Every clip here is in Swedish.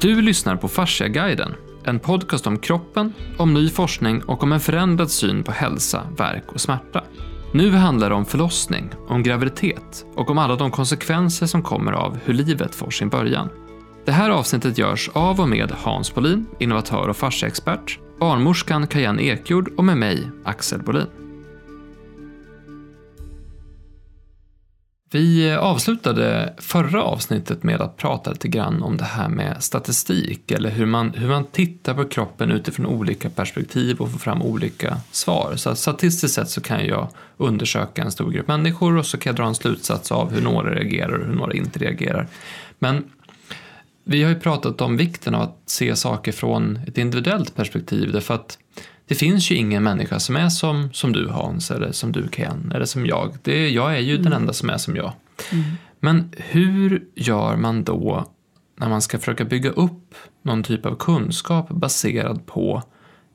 Du lyssnar på Fasciaguiden, en podcast om kroppen, om ny forskning och om en förändrad syn på hälsa, verk och smärta. Nu handlar det om förlossning, om graviditet och om alla de konsekvenser som kommer av hur livet får sin början. Det här avsnittet görs av och med Hans Bolin, innovatör och fasciaexpert, barnmorskan Kajan Ekjord och med mig, Axel Bolin. Vi avslutade förra avsnittet med att prata lite grann om det här med statistik eller hur man, hur man tittar på kroppen utifrån olika perspektiv och får fram olika svar. Så statistiskt sett så kan jag undersöka en stor grupp människor och så kan jag dra en slutsats av hur några reagerar och hur några inte reagerar. Men vi har ju pratat om vikten av att se saker från ett individuellt perspektiv därför att det finns ju ingen människa som är som, som du Hans, eller som du Ken, eller som jag. Det, jag är ju mm. den enda som är som jag. Mm. Men hur gör man då när man ska försöka bygga upp någon typ av kunskap baserad på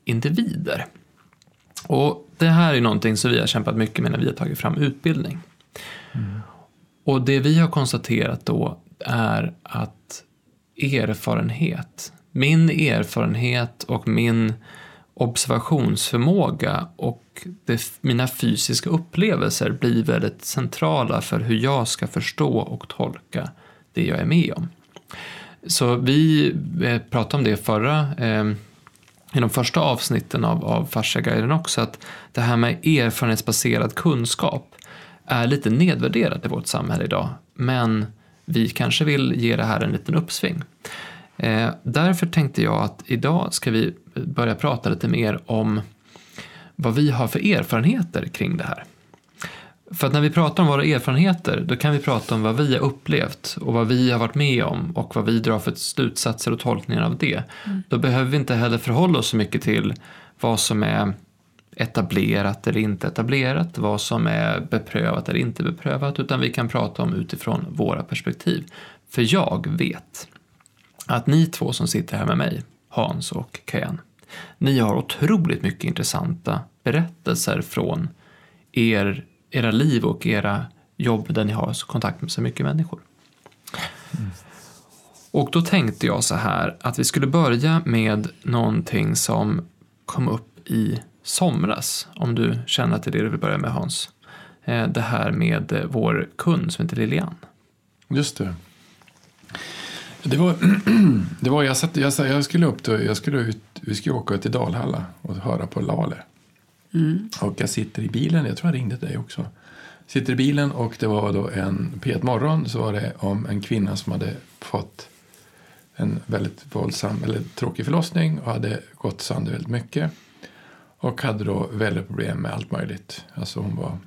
individer? Och det här är någonting som vi har kämpat mycket med när vi har tagit fram utbildning. Mm. Och det vi har konstaterat då är att erfarenhet, min erfarenhet och min observationsförmåga och det, mina fysiska upplevelser blir väldigt centrala för hur jag ska förstå och tolka det jag är med om. Så vi eh, pratade om det förra, eh, i de första avsnitten av, av Fasciaguiden också, att det här med erfarenhetsbaserad kunskap är lite nedvärderat i vårt samhälle idag, men vi kanske vill ge det här en liten uppsving. Eh, därför tänkte jag att idag ska vi börja prata lite mer om vad vi har för erfarenheter kring det här. För att när vi pratar om våra erfarenheter, då kan vi prata om vad vi har upplevt och vad vi har varit med om och vad vi drar för slutsatser och tolkningar av det. Mm. Då behöver vi inte heller förhålla oss så mycket till vad som är etablerat eller inte etablerat, vad som är beprövat eller inte beprövat, utan vi kan prata om utifrån våra perspektiv. För jag vet att ni två som sitter här med mig, Hans och Kajan, ni har otroligt mycket intressanta berättelser från er, era liv och era jobb där ni har kontakt med så mycket människor. Mm. Och då tänkte jag så här att vi skulle börja med någonting som kom upp i somras, om du känner att det är det du vill börja med Hans. Eh, det här med eh, vår kund som heter Lilian. Just det. Det var, det var jag, satt, jag, jag skulle upp då, jag skulle ut, vi skulle åka till Dalhalla och höra på Lale. Mm. Och jag sitter i bilen, jag tror jag ringde dig också. Sitter i bilen och det var då en, på ett morgon så var det om en kvinna som hade fått en väldigt våldsam eller tråkig förlossning och hade gått sönder väldigt mycket. Och hade då väldigt problem med allt möjligt. Alltså hon var...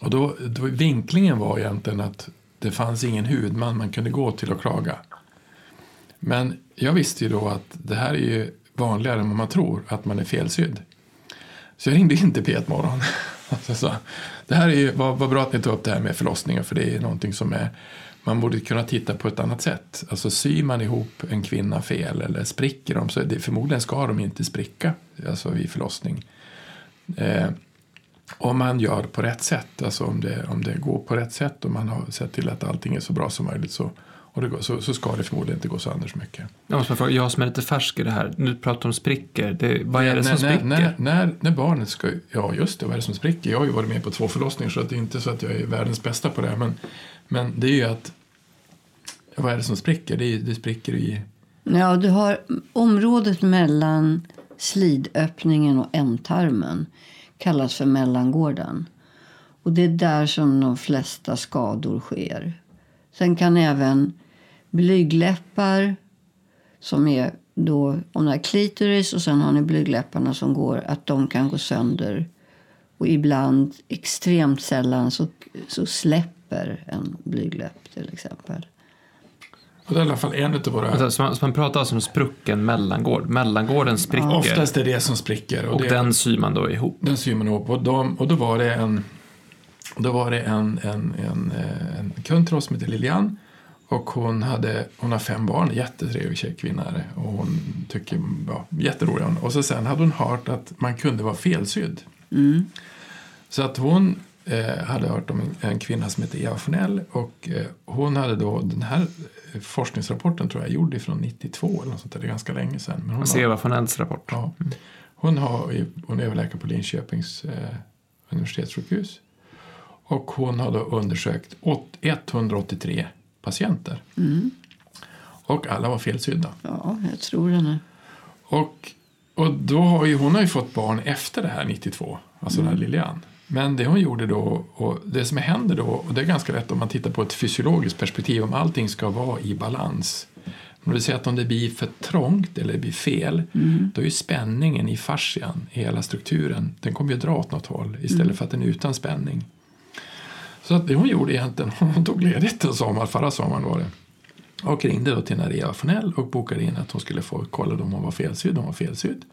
Och då, då vinklingen var egentligen att det fanns ingen huvudman man kunde gå till och klaga. Men jag visste ju då att det här är ju vanligare än vad man tror, att man är felsydd. Så jag ringde in till P1 Morgon. Alltså, det här är ju, vad, vad bra att ni tog upp det här med förlossningar för det är någonting som är, man borde kunna titta på ett annat sätt. Alltså syr man ihop en kvinna fel eller spricker de så det, förmodligen ska de inte spricka alltså vid förlossning. Eh, om man gör på rätt sätt, alltså om det, om det går på rätt sätt och man har sett till att allting är så bra som möjligt så, och det går, så, så ska det förmodligen inte gå sönder så mycket. Jag måste fråga, jag som är lite färsk i det här, nu pratar om sprickor, det, vad är det som när, spricker? När, när, när, barnet ska, ja just det, vad är det som spricker? Jag har ju varit med på två förlossningar så det är inte så att jag är världens bästa på det men, men det är ju att, vad är det som spricker? Det, det spricker i... Ja, du har området mellan slidöppningen och ändtarmen kallas för mellangården. Och det är där som de flesta skador sker. Sen kan även blygläppar som är då, om det är klitoris och sen har ni blygläpparna som går, att de kan gå sönder. Och ibland, extremt sällan, så, så släpper en blygläpp till exempel. Och det är i alla fall en av våra... Alltså, så man, så man pratar alltså om sprucken mellangård. Mellangården spricker. Ja. Oftast är det som spricker. Och, och det, den syr man då ihop. Den syr man ihop. Och, de, och då var det en, då var det en, en, en, eh, en kund till oss som heter Lilian. Och hon, hade, hon har fem barn, jättetrevlig tjejkvinna och hon tycker, ja, jätterolig Och så sen hade hon hört att man kunde vara felsydd. Mm. Så att hon eh, hade hört om en, en, kvinna som heter Eva Fornell och eh, hon hade då den här forskningsrapporten tror jag gjord ifrån 92 eller något sånt där, det är ganska länge sedan. Men hon alltså har, Eva Fornells rapport? Ja. Hon, har, hon är överläkare på Linköpings eh, universitetssjukhus och hon har då undersökt 183 patienter. Mm. Och alla var felsydda. Ja, jag tror det. Och, och då har ju, hon har ju fått barn efter det här 92, alltså mm. den här mm. Lilian. Men det hon gjorde då, och det som händer då, och det är ganska lätt om man tittar på ett fysiologiskt perspektiv, om allting ska vara i balans. Om det säger att om det blir för trångt eller det blir fel, mm. då är ju spänningen i fascian, i hela strukturen, den kommer ju dra åt något håll istället mm. för att den är utan spänning. Så att det hon gjorde egentligen, hon tog ledigt en sommar, förra sommaren var det. Och ringde då till Naria Fonell och bokade in att hon skulle få kolla om hon var felsydd. Hon var felsydd.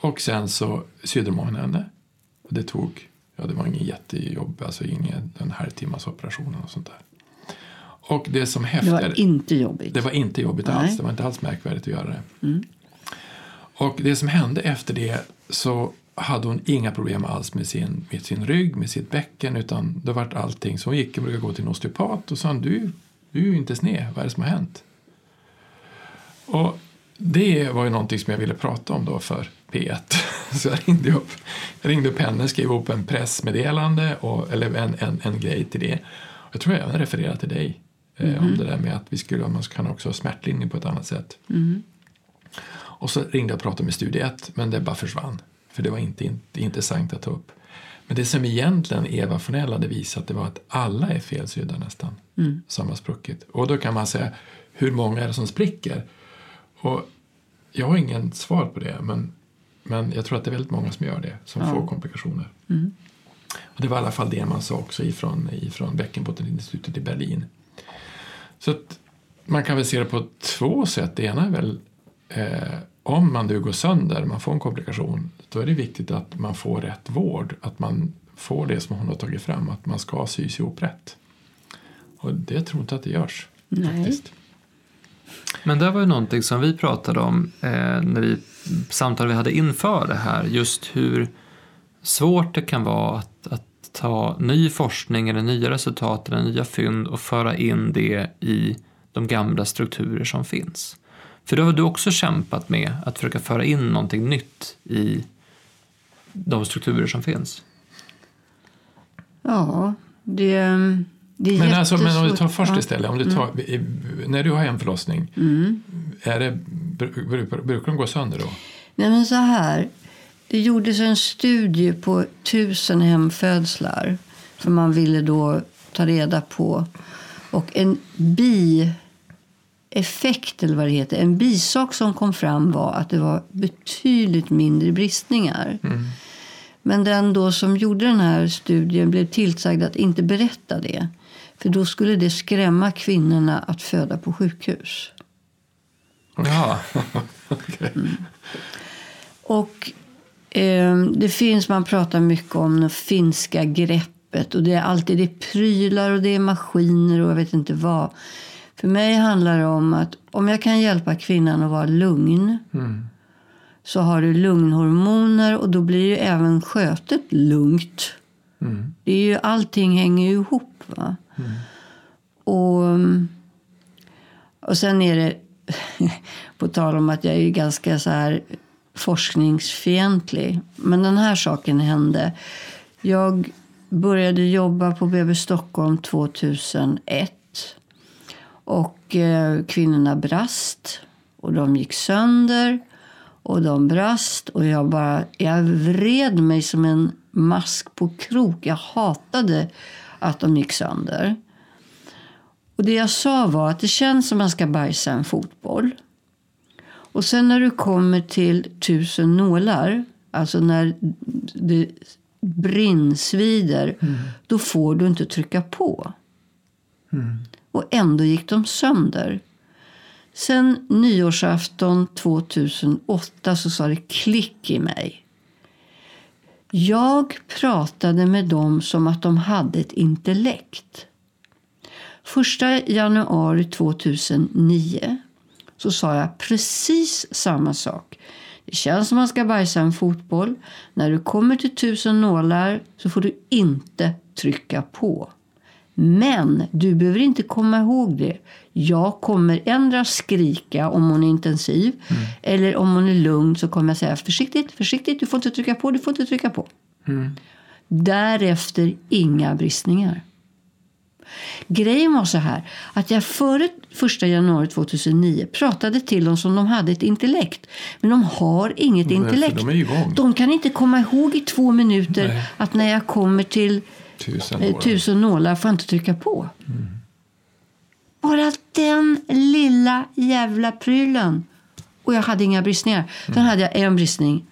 Och sen så sydde de henne. Och det tog, ja det var ingen jättejobb, alltså ingen en halvtimmas operation och sånt där. Och det som häftigt, Det var inte jobbigt? Det var inte jobbigt Nej. alls. Det var inte alls märkvärdigt att göra det. Mm. Och det som hände efter det så hade hon inga problem alls med sin, med sin rygg, med sitt bäcken utan det vart allting. Så hon gick och brukade gå till en osteopat och sa du, du är ju inte sned, vad är det som har hänt? Och det var ju någonting som jag ville prata om då för P1. Så jag ringde upp, jag ringde upp henne, skrev upp en pressmeddelande, och, eller en, en, en grej till det. Jag tror jag även refererade till dig mm. eh, om mhm. det där med att vi skulle, man kan också ha smärtlindring på ett annat sätt. Mm. Och så ringde jag och pratade med Studie 1, men det bara försvann. För det var inte, inte intressant att ta upp. Men det som egentligen Eva Fornell hade visat det var att alla är felsydda nästan. Mm. Som har spruckit. Och då kan man säga, hur många är det som spricker? Och jag har ingen svar på det, men, men jag tror att det är väldigt många som gör det, som ja. får komplikationer. Mm. Och det var i alla fall det man sa också ifrån, ifrån Bäckenbotteninstitutet i Berlin. Så man kan väl se det på två sätt. Det ena är väl eh, om man nu går sönder, man får en komplikation, då är det viktigt att man får rätt vård. Att man får det som hon har tagit fram, att man ska sys ihop rätt. Och det tror inte att det görs. Nej. Faktiskt. Men det var ju någonting som vi pratade om eh, när vi samtal vi hade inför det här. Just hur svårt det kan vara att, att ta ny forskning eller nya resultat eller nya fynd och föra in det i de gamla strukturer som finns. För då har du också kämpat med att försöka föra in någonting nytt i de strukturer som finns. Ja, det, det är men, alltså, men om du tar först istället, om du tar, mm. när du har hemförlossning, mm. är det, brukar de gå sönder då? Nej men så här, det gjordes en studie på tusen hemfödslar för man ville då ta reda på och en bi effekt, eller vad det heter. En bisak som kom fram var att det var betydligt mindre bristningar. Mm. Men den då som gjorde den här studien blev tillsagd att inte berätta det. För då skulle det skrämma kvinnorna att föda på sjukhus. Ja, okay. mm. Och eh, det finns, man pratar mycket om det finska greppet. Och det är alltid det är prylar och det är maskiner och jag vet inte vad. För mig handlar det om att om jag kan hjälpa kvinnan att vara lugn mm. så har du lugnhormoner och då blir ju även skötet lugnt. Mm. Det är ju, allting hänger ju ihop. Va? Mm. Och, och sen är det, på tal om att jag är ganska så här forskningsfientlig. Men den här saken hände. Jag började jobba på BB Stockholm 2001. Och eh, kvinnorna brast och de gick sönder och de brast och jag bara, jag vred mig som en mask på krok. Jag hatade att de gick sönder. Och det jag sa var att det känns som man ska bajsa en fotboll. Och sen när du kommer till tusen nålar, alltså när det brinnsvider, mm. då får du inte trycka på. Mm och ändå gick de sönder. Sen nyårsafton 2008 så sa det klick i mig. Jag pratade med dem som att de hade ett intellekt. Första januari 2009 så sa jag precis samma sak. Det känns som man ska bajsa en fotboll. När du kommer till tusen nålar så får du inte trycka på. Men du behöver inte komma ihåg det. Jag kommer ändra skrika om hon är intensiv. Mm. Eller om hon är lugn så kommer jag säga försiktigt, försiktigt, du får inte trycka på, du får inte trycka på. Mm. Därefter inga bristningar. Grejen var så här att jag före 1 januari 2009 pratade till dem som de hade ett intellekt. Men de har inget Nej, intellekt. De, de, kan inte komma ihåg i två minuter Nej. att när jag kommer till tusen nålar, tusen nålar får jag inte trycka på. Mm. Bara den lilla jävla prylen. Och jag hade inga bristningar. Sen mm. hade jag en bristning.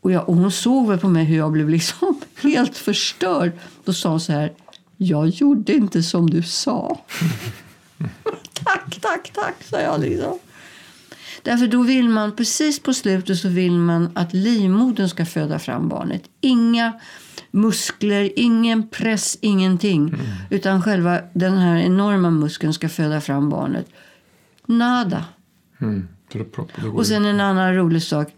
Och, jag, och hon såg väl på mig hur jag blev liksom helt förstörd. Då sa hon så här. Jag gjorde inte som du sa. tack, tack, tack, sa jag liksom. Därför då vill man, precis på slutet så vill man att livmodern ska föda fram barnet. Inga muskler, ingen press, ingenting. Mm. Utan själva den här enorma muskeln ska föda fram barnet. Nada. Mm. Och sen en annan rolig sak.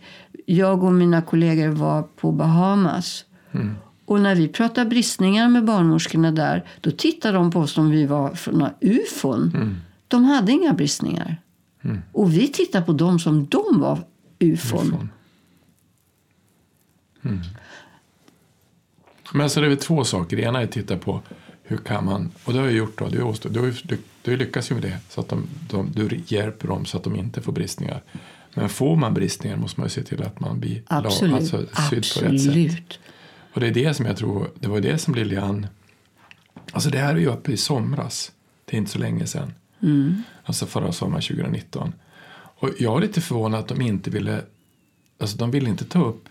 Jag och mina kollegor var på Bahamas. Mm. Och när vi pratade bristningar med barnmorskorna där, då tittade de på oss som vi var från några ufon. Mm. De hade inga bristningar. Mm. Och vi tittade på dem som de var ufon. ufon. Men alltså det är väl två saker. Det ena är att titta på hur kan man, och det har jag gjort då, du, du, du, du lyckas ju med det, så att de, de, du hjälper dem så att de inte får bristningar. Men får man bristningar måste man ju se till att man blir Absolut. alltså, sydd på rätt sätt. Och det är det som jag tror, det var det som Lilian, alltså det här är ju uppe i somras, det är inte så länge sedan. Mm. Alltså förra sommaren 2019. Och jag är lite förvånad att de inte ville, alltså de ville inte ta upp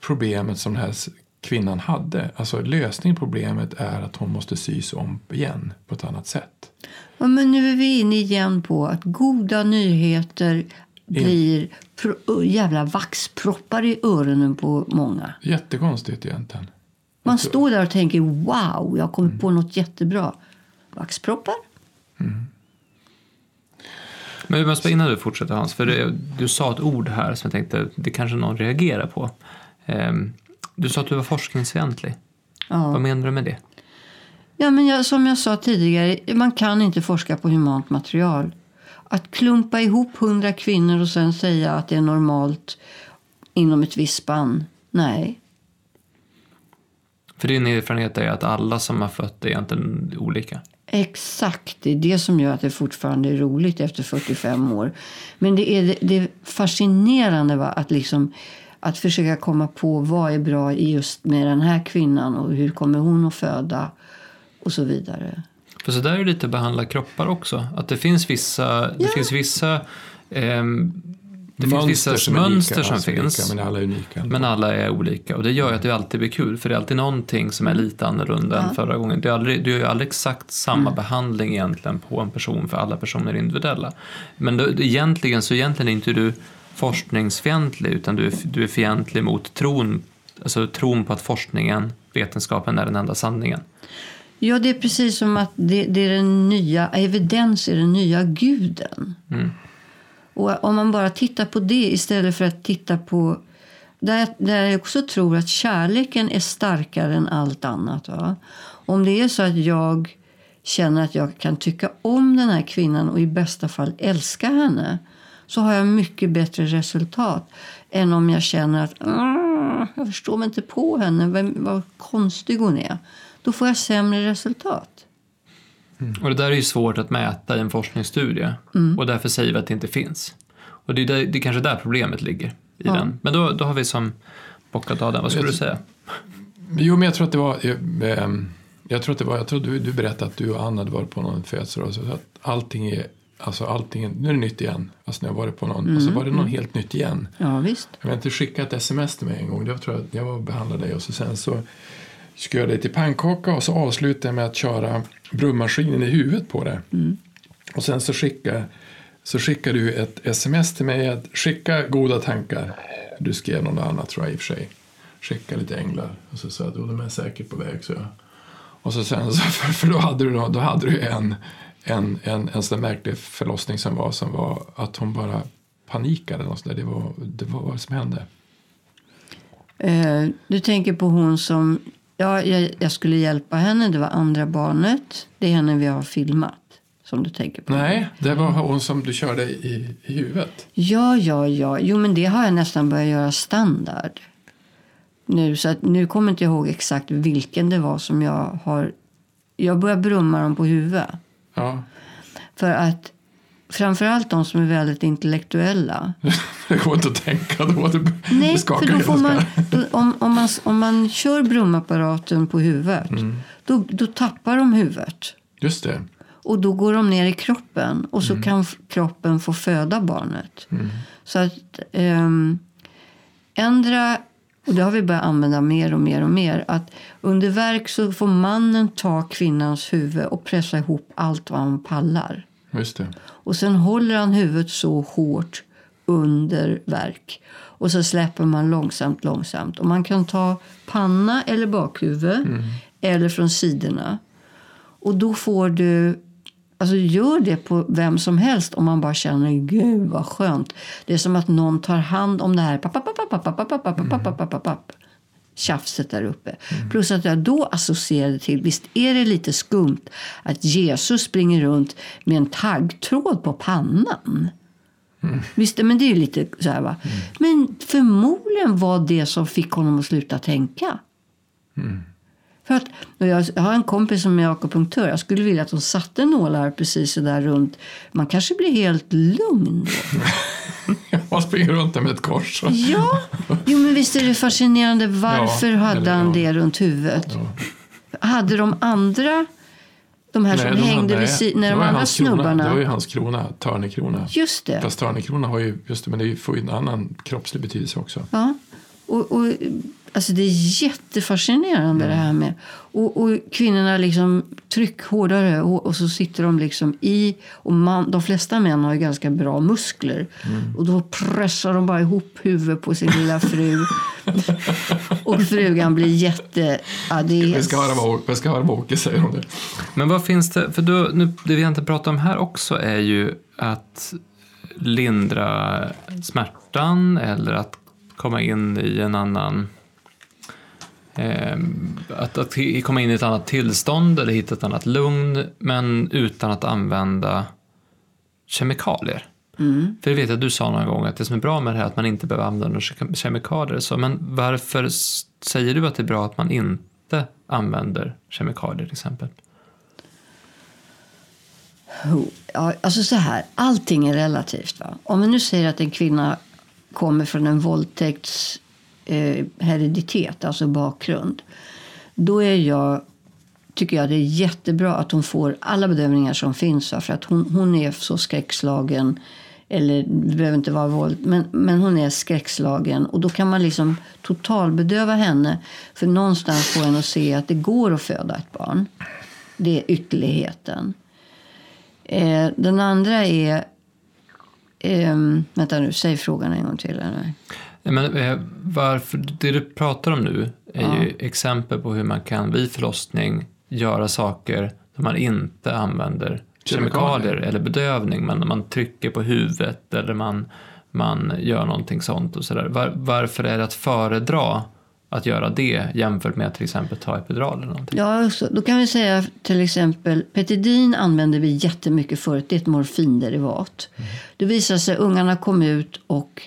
problemet som den här kvinnan hade. Alltså lösningen på problemet är att hon måste sys om igen på ett annat sätt. Ja, men nu är vi inne igen på att goda nyheter blir pro, jävla vaxproppar i öronen på många. Jättekonstigt egentligen. Man står där och tänker wow, jag kommer mm. på något jättebra. Vaxproppar? Mm. Men måste innan du fortsätter Hans, för det, du sa ett ord här som jag tänkte det kanske någon reagerar på. Um, du sa att du var forskningsfientlig. Ja. Vad menar du med det? Ja, men jag, som jag sa tidigare, man kan inte forska på humant material. Att klumpa ihop hundra kvinnor och sen säga att det är normalt inom ett visst spann, nej. För din erfarenhet är att alla som har fött är egentligen olika? Exakt, det är det som gör att det fortfarande är roligt efter 45 år. Men det är, det är fascinerande va? att liksom att försöka komma på vad är bra just med den här kvinnan och hur kommer hon att föda och så vidare. För så där är det lite att behandla kroppar också. Att det finns vissa, ja. det finns vissa eh, det mönster finns vissa som mönster som finns. Lika, men alla är unika. Men alla är olika. Och det gör ju att det alltid blir kul. För det är alltid någonting som är lite annorlunda ja. än förra gången. Det är aldrig, du gör ju aldrig exakt samma mm. behandling egentligen på en person. För alla personer är individuella. Men då, egentligen så egentligen är inte du forskningsfientlig utan du är, du är fientlig mot tron, alltså tron på att forskningen, vetenskapen är den enda sanningen. Ja, det är precis som att det, det är den nya, evidens är den nya guden. Mm. Och om man bara tittar på det istället för att titta på där, där jag också tror att kärleken är starkare än allt annat. Va? Om det är så att jag känner att jag kan tycka om den här kvinnan och i bästa fall älska henne så har jag mycket bättre resultat än om jag känner att jag förstår mig inte på henne, vad, vad konstig hon är. Då får jag sämre resultat. Mm. Och det där är ju svårt att mäta i en forskningsstudie mm. och därför säger vi att det inte finns. Och det är, där, det är kanske där problemet ligger. i ja. den. Men då, då har vi som bockat av den. Vad skulle du säga? Jo, men jag tror att det var... Jag, ehm, jag tror att det var, jag tror du, du berättade att du och Anna hade varit på någon födelsedag. Så att allting är Alltså allting, nu är det nytt igen. Alltså när jag varit på någon, mm. och så var det någon helt nytt igen. Ja, visst. Jag inte skicka ett sms till mig en gång. Det tror jag, jag var och behandlade dig och så sen så skrev jag dig till pannkaka och så avslutade jag med att köra brummaskinen i huvudet på det. Mm. Och sen så skickade, så skickade du ett sms till mig att skicka goda tankar. Du skrev något annat tror jag i och för sig. Skicka lite änglar. Och så sa jag att de är säkert på väg. Så jag. Och så sen så, för, för då hade du, då hade du en en, en, en sån märklig förlossning som var, som var att hon bara panikade. Så där. Det, var, det var vad som hände. Eh, du tänker på hon som... Ja, jag, jag, skulle hjälpa henne. Det var andra barnet. Det är henne vi har filmat. Som du tänker på. Nej, det var hon som du körde i, i huvudet. Ja, ja, ja. Jo, men det har jag nästan börjat göra standard. Nu, så att, nu kommer inte jag ihåg exakt vilken det var som jag har... Jag börjar brumma dem på huvudet. Ja. För att framförallt de som är väldigt intellektuella. det går inte att tänka då. Det, Nej, det för då får man, då, om, om, man, om man kör brumapparaten på huvudet Mm. då, då tappar de huvudet. Just det. Och då går de ner i kroppen och Mm. så kan f- kroppen få föda barnet. Så att um, ändra, och det har vi börjat använda mer och mer och mer, att under verk så får mannen ta kvinnans huvud och pressa ihop allt vad han pallar. Just det. Och sen håller han huvudet så hårt under verk. Och så släpper man långsamt, långsamt. Och man kan ta panna eller bakhuvud eller från sidorna. Och då får du... Alltså gör det på vem som helst om man bara känner gud vad skönt. Det är som att någon tar hand om det här tjafset där uppe. Mm. Plus att jag då associerade till, visst är det lite skumt att Jesus springer runt med en taggtråd på pannan. Mm. Visst, men det är ju lite så här va. Mm. Men förmodligen var det som fick honom att sluta tänka. Mm. För att, jag har en kompis som är akupunktör. Jag skulle vilja att de satte nålar precis så där runt. Man kanske blir helt lugn då. Man springer runt där med ett kors. Ja, jo, men visst är det fascinerande. Varför Ja, hade han ja. det runt huvudet? Hade de andra, de här som de hängde hade- vid sidan, det de andra hans krona, snubbarna? Det var ju hans krona, Törnekrona. Just det. Fast Törnekrona har ju, just det, men det får ju en annan kroppslig betydelse också. Ja. Och, och, alltså det är jättefascinerande det här med... Och, och kvinnorna liksom tryck hårdare och, och så sitter de liksom i... Och man, de flesta män har ju ganska bra muskler. Och då pressar de bara ihop huvudet på sin lilla fru. och frugan blir jätte... Ja, det är Vi ska höra vad, vi ska höra vad Åke säger om det. Men vad finns det, för då, nu, det vi inte pratar om här också är ju att lindra smärtan eller att komma in i en annan att, att hi- komma in i ett annat tillstånd eller hitta ett annat lugn men utan att använda kemikalier. För det vet jag att du sa någon gång att det som är bra med det här är att man inte behöver använda ke- kemikalier. Så, men varför säger du att det är bra att man inte använder kemikalier till exempel? Ja, alltså så här, allting är relativt. Va? Om vi nu säger att en kvinna kommer från en våldtäkts eh, hereditet, alltså bakgrund. Då är jag, tycker jag det är jättebra att hon får alla bedömningar som finns. För att hon, hon är så skräckslagen. Eller det behöver inte vara våld, men, men hon är skräckslagen. Och då kan man liksom totalbedöva henne. För någonstans får henne att se att det går att föda ett barn. Det är ytterligheten. Eh, den andra är... Eh, vänta nu, säg frågan en gång till. Eller? Ja, Men, eh, varför, det du pratar om nu är ju exempel på hur man kan vid förlossning göra saker där man inte använder kemikalier, Kemikalier. eller bedövning. Men man trycker på huvudet eller man, man gör någonting sånt. och så där. Var, Varför är det att föredra att göra det jämfört med att till exempel ta epidural eller någonting? Ja, då kan vi säga till exempel Petidin använde vi jättemycket förut. Det är ett morfinderivat. Det visade sig att ungarna kom ut och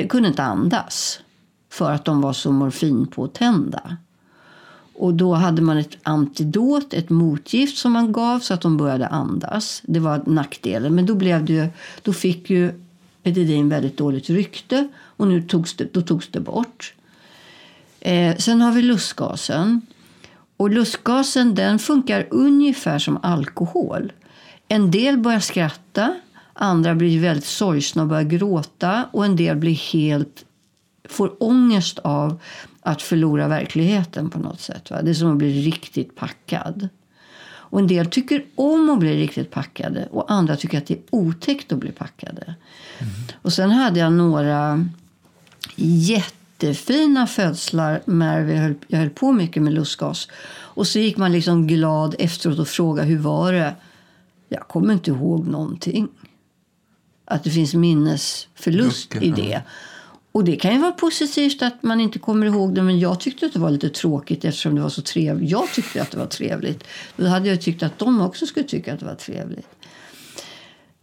eh, kunde inte andas för att de var så morfinpåtända. Och då hade man ett antidot, ett motgift som man gav så att de började andas. Det var nackdelen. Men då, blev det ju, då fick ju Petidin väldigt dåligt rykte och nu togs det, då togs det bort. Eh, sen har vi lustgasen. Och lustgasen den funkar ungefär som alkohol. En del börjar skratta, andra blir väldigt sorgsna och börjar gråta och en del blir helt, får ångest av att förlora verkligheten på något sätt. Va? Det är som att bli riktigt packad. Och en del tycker om att bli riktigt packade och andra tycker att det är otäckt att bli packade. Och sen hade jag några jättefina födslar när vi höll, jag höll på mycket med lustgas. Och så gick man liksom glad efteråt och frågade hur var det? Jag kommer inte ihåg någonting. Att det finns minnesförlust Luckor, i ja. det. Och det kan ju vara positivt att man inte kommer ihåg det. Men jag tyckte att det var lite tråkigt eftersom det var så trevligt. Jag tyckte att det var trevligt. Då hade jag tyckt att de också skulle tycka att det var trevligt.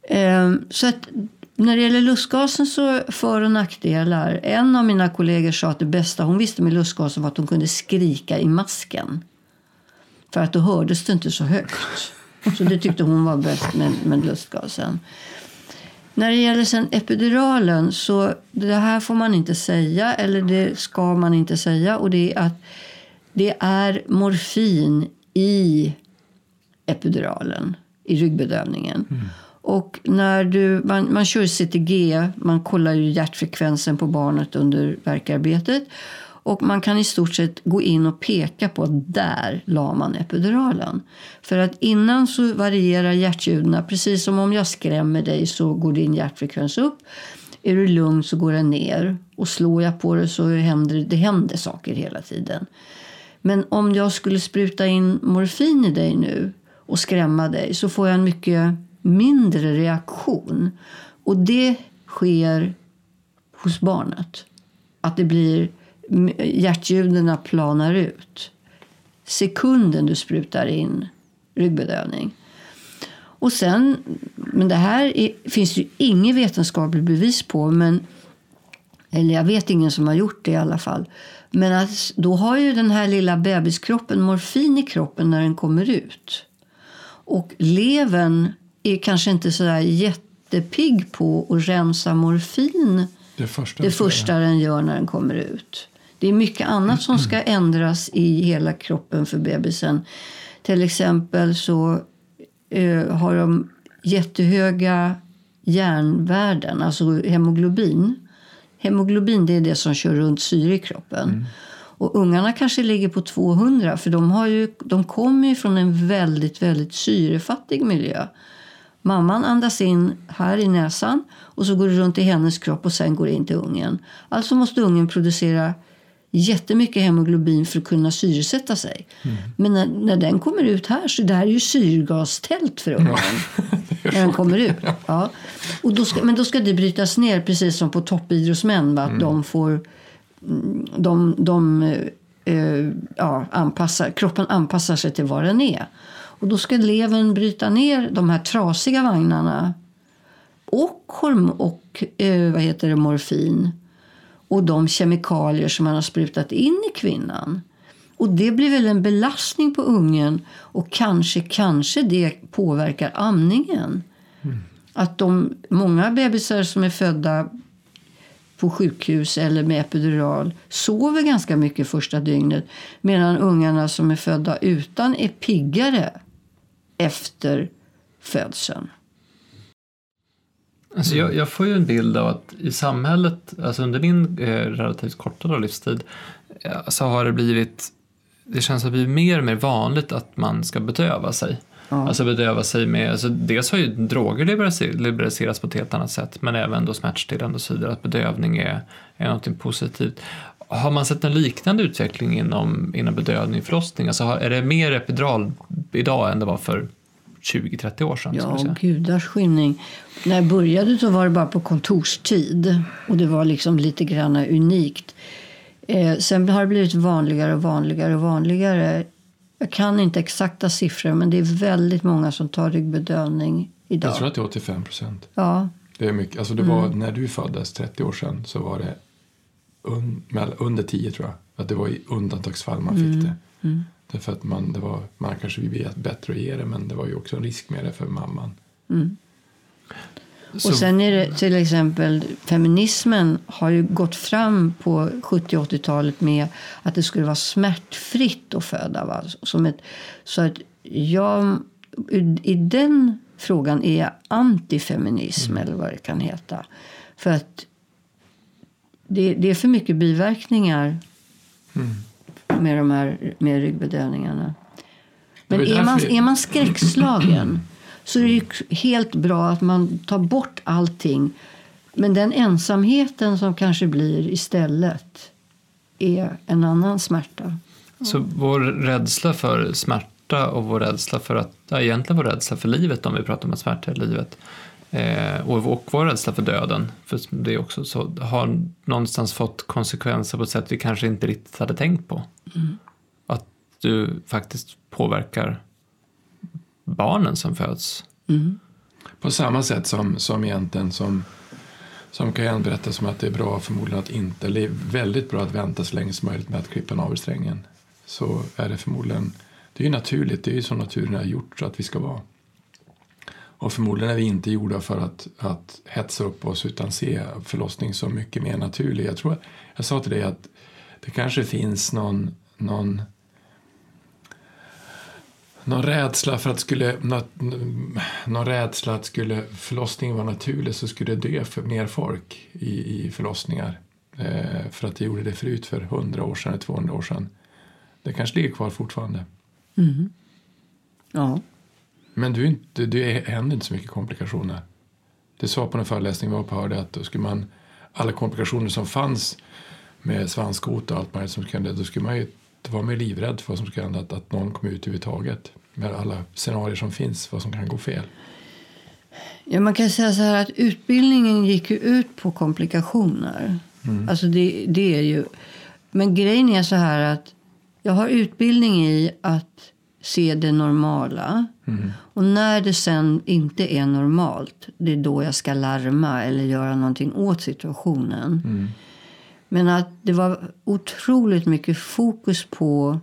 Ehm, så att när det gäller lustgasen så för och nackdelar. En av mina kollegor sa att det bästa hon visste med lustgasen var att hon kunde skrika i masken. För att då hördes det inte så högt. Så det tyckte hon var bäst med, med lustgasen. När det gäller sen epiduralen så det här får man inte säga eller det ska man inte säga och det är att det är morfin i epiduralen, i ryggbedövningen. Och när du, man, man kör CTG, man kollar ju hjärtfrekvensen på barnet under verkarbetet. Och man kan i stort sett gå in och peka på att där la man epiduralen. För att innan så varierar hjärtljuden. Precis som om jag skrämmer dig så går din hjärtfrekvens upp. Är du lugn så går den ner. Och slår jag på det så händer det händer saker hela tiden. Men om jag skulle spruta in morfin i dig nu och skrämma dig så får jag en mycket mindre reaktion. Och det sker hos barnet. Att det blir hjärtljuden planar ut. Sekunden du sprutar in ryggbedövning. Och sen, men det här är, finns ju inget vetenskapligt bevis på. Men, eller jag vet ingen som har gjort det i alla fall. Men att, då har ju den här lilla bebiskroppen morfin i kroppen när den kommer ut. Och levern är kanske inte så där jättepigg på att rensa morfin Det första. det första den gör när den kommer ut. Det är mycket annat som ska ändras i hela kroppen för bebisen. Till exempel så eh, har de jättehöga järnvärden, alltså hemoglobin. Hemoglobin det är det som kör runt syre i kroppen. Och ungarna kanske ligger på 200 för de, har ju, de kommer ju från en väldigt, väldigt syrefattig miljö. Mamman andas in här i näsan och så går det runt i hennes kropp och sen går det in till ungen. Alltså måste ungen producera jättemycket hemoglobin för att kunna syresätta sig. Men när, när den kommer ut här så det här är ju syrgastält för ungen. när den kommer ut. Ja. Och då ska, men då ska det brytas ner precis som på toppidrottsmän. Va? Att de får mm, de, de eh, ja, anpassar, kroppen anpassar sig till vad den är. Och då ska levern bryta ner de här trasiga vagnarna och, horm och eh, vad heter det, morfin och de kemikalier som man har sprutat in i kvinnan. Och det blir väl en belastning på ungen och kanske, kanske det påverkar amningen. Att de, många bebisar som är födda på sjukhus eller med epidural sover ganska mycket första dygnet medan ungarna som är födda utan är piggare efter födseln. Alltså jag, jag får ju en bild av att i samhället, alltså under min eh, relativt korta livstid, eh, så har det blivit, det känns att det blir mer och mer vanligt att man ska bedöva sig. Ja. Alltså bedöva sig med, alltså dels har ju droger liberaliser- liberaliserats på ett helt annat sätt, men även då smärtstillande och så vidare, att bedövning är, är något positivt. Har man sett en liknande utveckling inom, inom bedövning och förlossning? Alltså har, är det mer epidural idag än det var för 20-30 år sedan? Ja, säga? gudars skymning. När jag började så var det bara på kontorstid och det var liksom lite grann unikt. Eh, sen har det blivit vanligare och vanligare och vanligare. Jag kan inte exakta siffror men det är väldigt många som tar ryggbedövning idag. Jag tror att det är 85 procent. Ja, Det är mycket. Alltså det var, När du föddes 30 år sedan så var det un, under 10 tror jag. Att det var i undantagsfall man fick det. Därför att man, det var, man kanske vet bättre att ge det men det var ju också en risk med det för mamman. Så- Och sen är det till exempel feminismen har ju gått fram på 70 80-talet med att det skulle vara smärtfritt att föda. Va? Som ett, så att jag, i den frågan är jag antifeminism eller vad det kan heta. För att det, det är för mycket biverkningar med de här med ryggbedövningarna. Men är man, är man skräckslagen så är det ju helt bra att man tar bort allting. Men den ensamheten som kanske blir istället är en annan smärta. Så vår rädsla för smärta och vår rädsla för att, ja, egentligen vår rädsla för livet om vi pratar om att smärta i livet, eh, och, och vår rädsla för döden, för det är också så, har någonstans fått konsekvenser på ett sätt vi kanske inte riktigt hade tänkt på. Mm. Att du faktiskt påverkar barnen som föds. Mm. På samma sätt som, som egentligen som, som Kajan berättar som att det är bra förmodligen att inte, eller det är väldigt bra att vänta så länge som möjligt med att klippa navelsträngen. Så är det förmodligen, det är ju naturligt, det är ju som naturen har gjort så att vi ska vara. Och förmodligen är vi inte gjorda för att, att hetsa upp oss utan se förlossning som mycket mer naturlig. Jag tror, jag sa till dig att det kanske finns någon, någon någon rädsla för att skulle, någon rädsla att skulle förlossningen vara naturlig så skulle det dö för mer folk i, i förlossningar. Eh, för att det gjorde det förut för 100 år sedan eller 200 år sedan. Det kanske ligger kvar fortfarande. Mm. Ja. Men du, inte, det händer inte så mycket komplikationer. Det sa på en föreläsning vi var på hörde att då skulle man, alla komplikationer som fanns med svanskot och allt möjligt som skulle hända, då skulle man ju vara mer livrädd för vad som skulle hända, att, att någon kom ut överhuvudtaget. Med alla scenarier som finns, vad som kan gå fel. Ja, man kan säga så här att utbildningen gick ju ut på komplikationer. Mm. Alltså det, det är ju... Men grejen är så här att jag har utbildning i att se det normala. Mm. Och när det sen inte är normalt, det är då jag ska larma eller göra någonting åt situationen. Mm. Men att det var otroligt mycket fokus på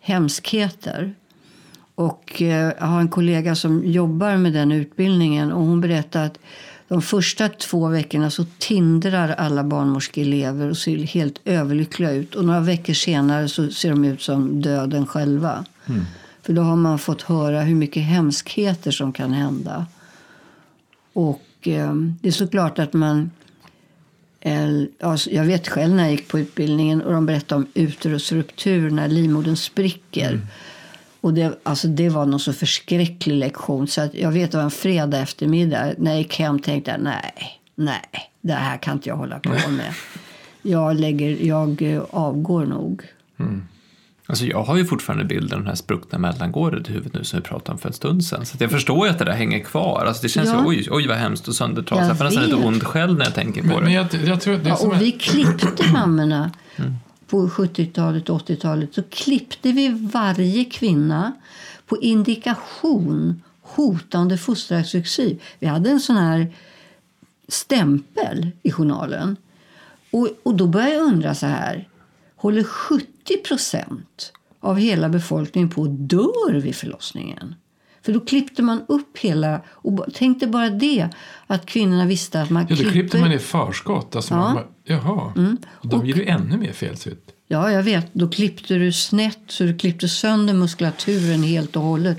hemskheter. Och eh, jag har en kollega som jobbar med den utbildningen och hon berättar att de första två veckorna så tindrar alla barnmorskeelever och ser helt överlyckliga ut. Och några veckor senare så ser de ut som döden själva. Mm. För då har man fått höra hur mycket hemskheter som kan hända. Och eh, det är såklart att man... Eh, alltså jag vet själv när jag gick på utbildningen och de berättade om uterusruptur när livmodern spricker. Och det, alltså det var någon så förskräcklig lektion. Så att jag vet det var en fredag eftermiddag. När jag gick hem tänkte jag nej, nej, det här kan inte jag hålla på med. Jag, lägger, jag eh, avgår nog. Alltså jag har ju fortfarande bilden av den här spruckna mellangården i huvudet nu som vi pratade om för en stund sedan. Så att jag förstår ju att det där hänger kvar. Alltså det känns Ja. ju, oj, oj vad hemskt och söndertrasat. Jag får nästan lite ond själv när jag tänker på Men, det. men jag, jag tror det Ja, och vi klippte mammorna på 70-talet och 80-talet. Så klippte vi varje kvinna på indikation hotande fosterarsuccid. Vi hade en sån här stämpel i journalen. Och, och då började jag undra så här. Håller 70 procent av hela befolkningen på att dör vid förlossningen? För då klippte man upp hela... Och tänkte bara det, att kvinnorna visste att man ja, då klippte man i förskott. Alltså Ja. man, jaha, och då blir det ännu mer felsytt. Ja, jag vet. Då klippte du snett så du klippte sönder muskulaturen helt och hållet.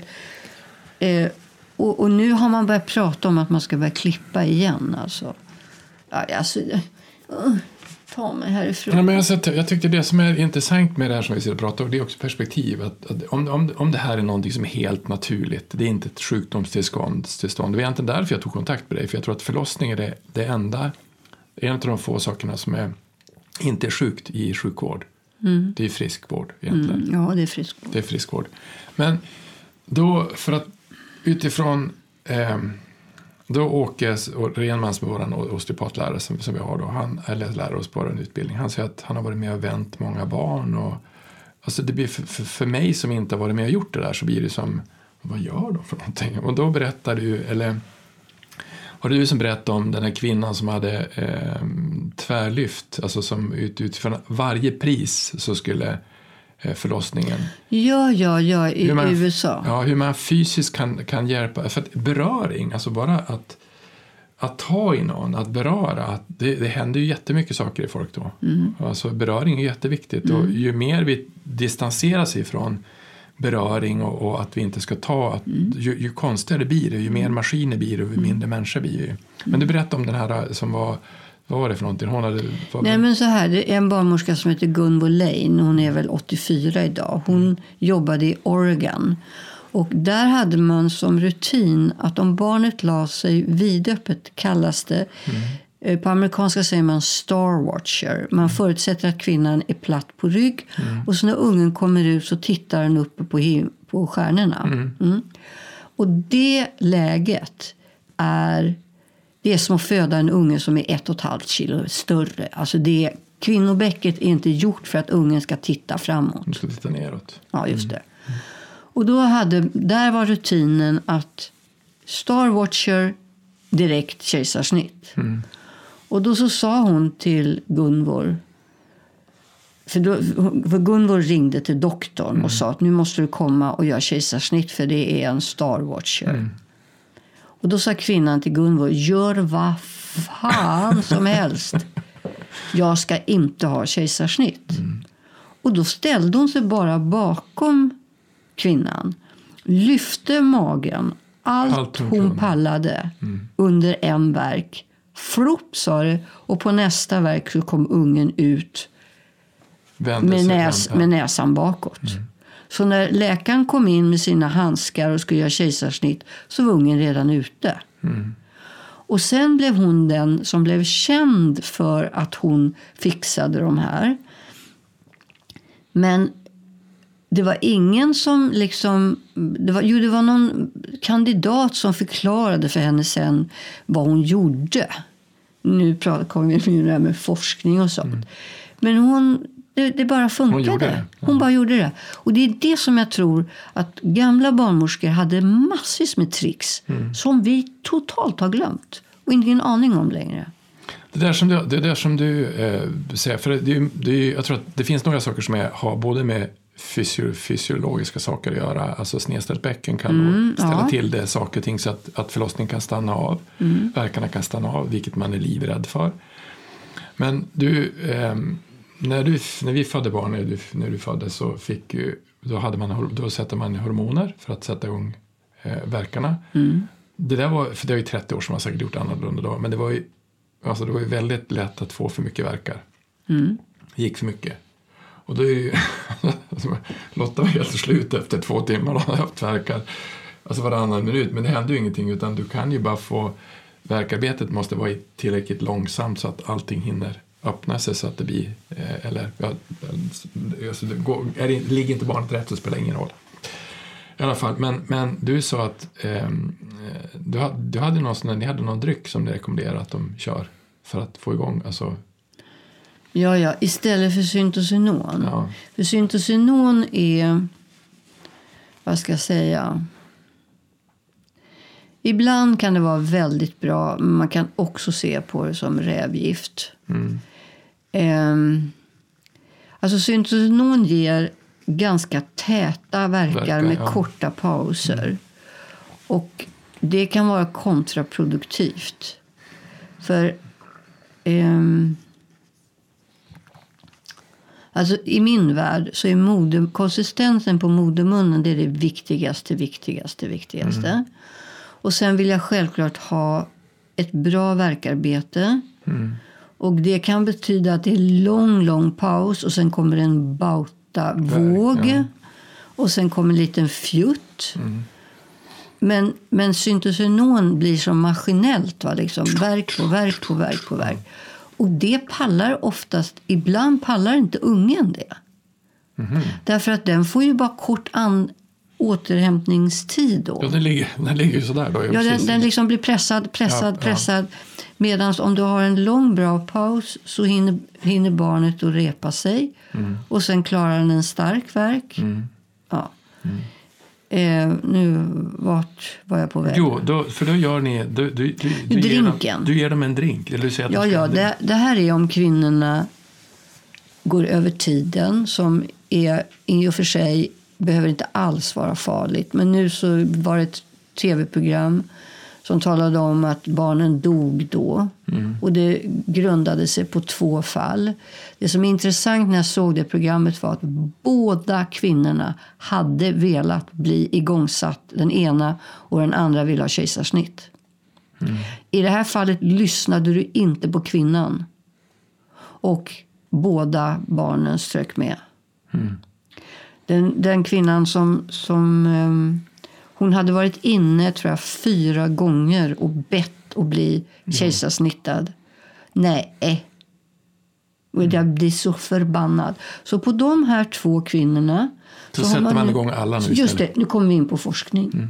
Eh, och, och nu har man börjat prata om att man ska börja klippa igen. Alltså. Ja, alltså uh, ta mig härifrån. Ja, men jag, sett, jag tyckte det som är intressant med det här som vi sitter och pratar om, det är också perspektiv. Att, att om, om, om det här är någonting som är helt naturligt, det är inte ett sjukdomstillstånd. tillstånd. Det var egentligen därför jag tog kontakt med dig, för jag tror att förlossning är det, det enda, en av de få sakerna som är, inte är sjukt i sjukvård. Det är friskvård egentligen. Mm, ja, det är friskvård. Det är friskvård. Men då, för att utifrån eh, då Åke Renman som är vår osteopatlärare som, som vi har då, han eller lär oss på en utbildning. Han säger att han har varit med och vänt många barn och alltså det blir för, för, för mig som inte har varit med och gjort det där så blir det som vad gör de för någonting? Och då berättar du, eller var det du som berättade om den här kvinnan som hade eh, tvärlyft, alltså som ut, utifrån varje pris så skulle förlossningen Ja, ja, ja, i hur man, USA. Ja, hur man fysiskt kan, kan hjälpa. För att beröring, alltså bara att, att ta i någon, att beröra, att det, det händer ju jättemycket saker i folk då. Mm. Alltså beröring är jätteviktigt och ju mer vi distanserar sig ifrån beröring och, och att vi inte ska ta, att, Mm. ju, ju konstigare blir det, ju mer maskiner blir det och ju mindre människor blir det. Men du berättade om den här som var, vad var det för någonting? Hon hade, Nej, men så här, det är en barnmorska som heter Gunvor Lane. Hon är väl 84 idag. Hon jobbade i Oregon. Och där hade man som rutin att om barnet la sig vidöppet, kallas det. Eh, På amerikanska säger man star watcher. Man förutsätter att kvinnan är platt på rygg. Och så när ungen kommer ut så tittar den uppe på, på stjärnorna. Mm. Och det läget är, det är som att föda en unge som är ett och ett halvt kilo större. Alltså det, kvinnobäcket är inte gjort för att ungen ska titta framåt. Du ska titta neråt. Ja, just det. Och då hade, där var rutinen att Star Watcher direkt kejsarsnitt. Och då så sa hon till Gunvor för, då, för Gunvor ringde till doktorn och sa att nu måste du komma och göra kejsarsnitt för det är en Star Watcher. Och då sa kvinnan till Gunvor, gör vad fan som helst. Jag ska inte ha kejsarsnitt. Och då ställde hon sig bara bakom kvinnan. Lyfte magen. Allt, Allt hon hon pallade under en verk. Flopp sa det. Och på nästa verk så kom ungen ut med, näs, med näsan bakåt. Så när läkaren kom in med sina handskar och skulle göra kejsarsnitt så var ungen redan ute. Och sen blev hon den som blev känd för att hon fixade de här. Men det var ingen som liksom... Det var, jo, det var någon kandidat som förklarade för henne sen vad hon gjorde. Nu kommer vi in det här med forskning och sånt. Men hon, det, det bara funkade. gjorde det. Hon bara gjorde det. Och det är det som jag tror att gamla barnmorskor hade massvis med tricks som vi totalt har glömt och ingen aning om längre. Det där som du, det där som du eh, säger, för det, det, jag tror att det finns några saker som är, har både med fysio, fysiologiska saker att göra, alltså snedställt bäcken kan då ställa ja. till det saker och ting så att, att förlossningen kan stanna av, verkarna kan stanna av, vilket man är livrädd för. Men du, ehm, när, du när vi födde barn, när du, när du föddes, så fick ju, då, hade man, då sätter man hormoner för att sätta igång eh, verkarna. Det där var, för det är ju 30 år som man säkert gjort annorlunda då, men det var ju, alltså det var ju väldigt lätt att få för mycket verkar. Det gick för mycket. Och då är ju, Lotta var helt slut efter två timmar och hade haft verkar alltså varannan minut. Men det hände ju ingenting utan du kan ju bara få verkarbetet måste vara tillräckligt långsamt så att allting hinner öppna sig så att det blir, eh, eller ja, alltså det går, är det, ligger inte barnet rätt så spelar det ingen roll. I alla fall, men, men du sa att eh, du, du hade någon sån ni hade någon dryck som ni rekommenderar att de kör för att få igång, alltså, Ja, ja, istället för syntocinon. ja, För syntocinon är, vad ska jag säga, ibland kan det vara väldigt bra, men man kan också se på det som rävgift. mm, Ehm, alltså syntocinon ger ganska täta verkar Verkar, med ja. Mm. korta pauser. Och det kan vara kontraproduktivt. För ehm, Alltså I min värld så är moder, konsistensen på modermunnen det är det viktigaste, viktigaste, viktigaste. Mm. Och sen vill jag självklart ha ett bra verkarbete. mm, Och det kan betyda att det är lång, lång paus och sen kommer en bauta-våg. ja. Och sen kommer en liten fjutt. mm. Men, men syntocinon blir som maskinellt. Va? Liksom, verk på verk på verk på verk. Och det pallar oftast, ibland pallar inte ungen det. Mhm. Därför att den får ju bara kort an, återhämtningstid då. Ja, den ligger, den ligger sådär då. Ja, den, den liksom blir pressad, pressad, Ja, ja. pressad. Medan om du har en lång bra paus så hinner, hinner barnet att repa sig. Mm. Och sen klarar den en stark verk. Ja. Eh, nu, vart var jag på väg? Jo, då, för då gör ni... Du, du, du, du, ger dem, Drinken. du ger dem en drink. Eller du säger att Ja, ja det, det här är om kvinnorna går över tiden som är i och för sig behöver inte alls vara farligt. Men nu så var det ett tv-program som talade om att barnen dog då. Och det grundade sig på två fall. Det som är intressant när jag såg det programmet var att båda kvinnorna hade velat bli igångsatt. Den ena och den andra ville ha kejsarsnitt. I det här fallet lyssnade du inte på kvinnan. Och båda barnen strök med. Den, den kvinnan som... som ehm, hon hade varit inne tror jag, fyra gånger och bett att bli kejsarsnittad. Nej. Och jag blir så förbannad. Så på de här två kvinnorna... Så har sätter man nu- igång alla nu Just det, nu kommer vi in på forskning.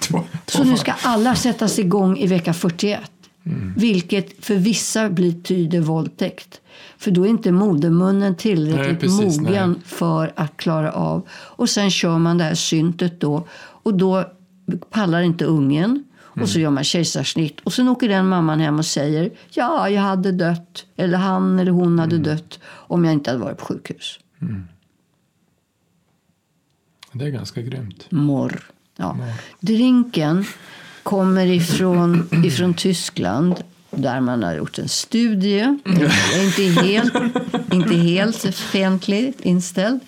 Två- Så nu ska alla sättas igång i vecka 41. Mm. Vilket för vissa blir tyder våldtäkt. För då är inte modermunnen tillräckligt Nej, precis, mogen nej. för att klara av. Och sen kör man det här syntet då. Och då pallar inte ungen. Och Mm. så gör man kejsarsnitt. Och sen åker den mamman hem och säger ja, jag hade dött. Eller han eller hon hade Mm. dött om jag inte hade varit på sjukhus. Det är ganska grymt. Morr. Ja. Drinken kommer ifrån, ifrån Tyskland där man har gjort en studie, inte helt, inte helt fientligt inställd,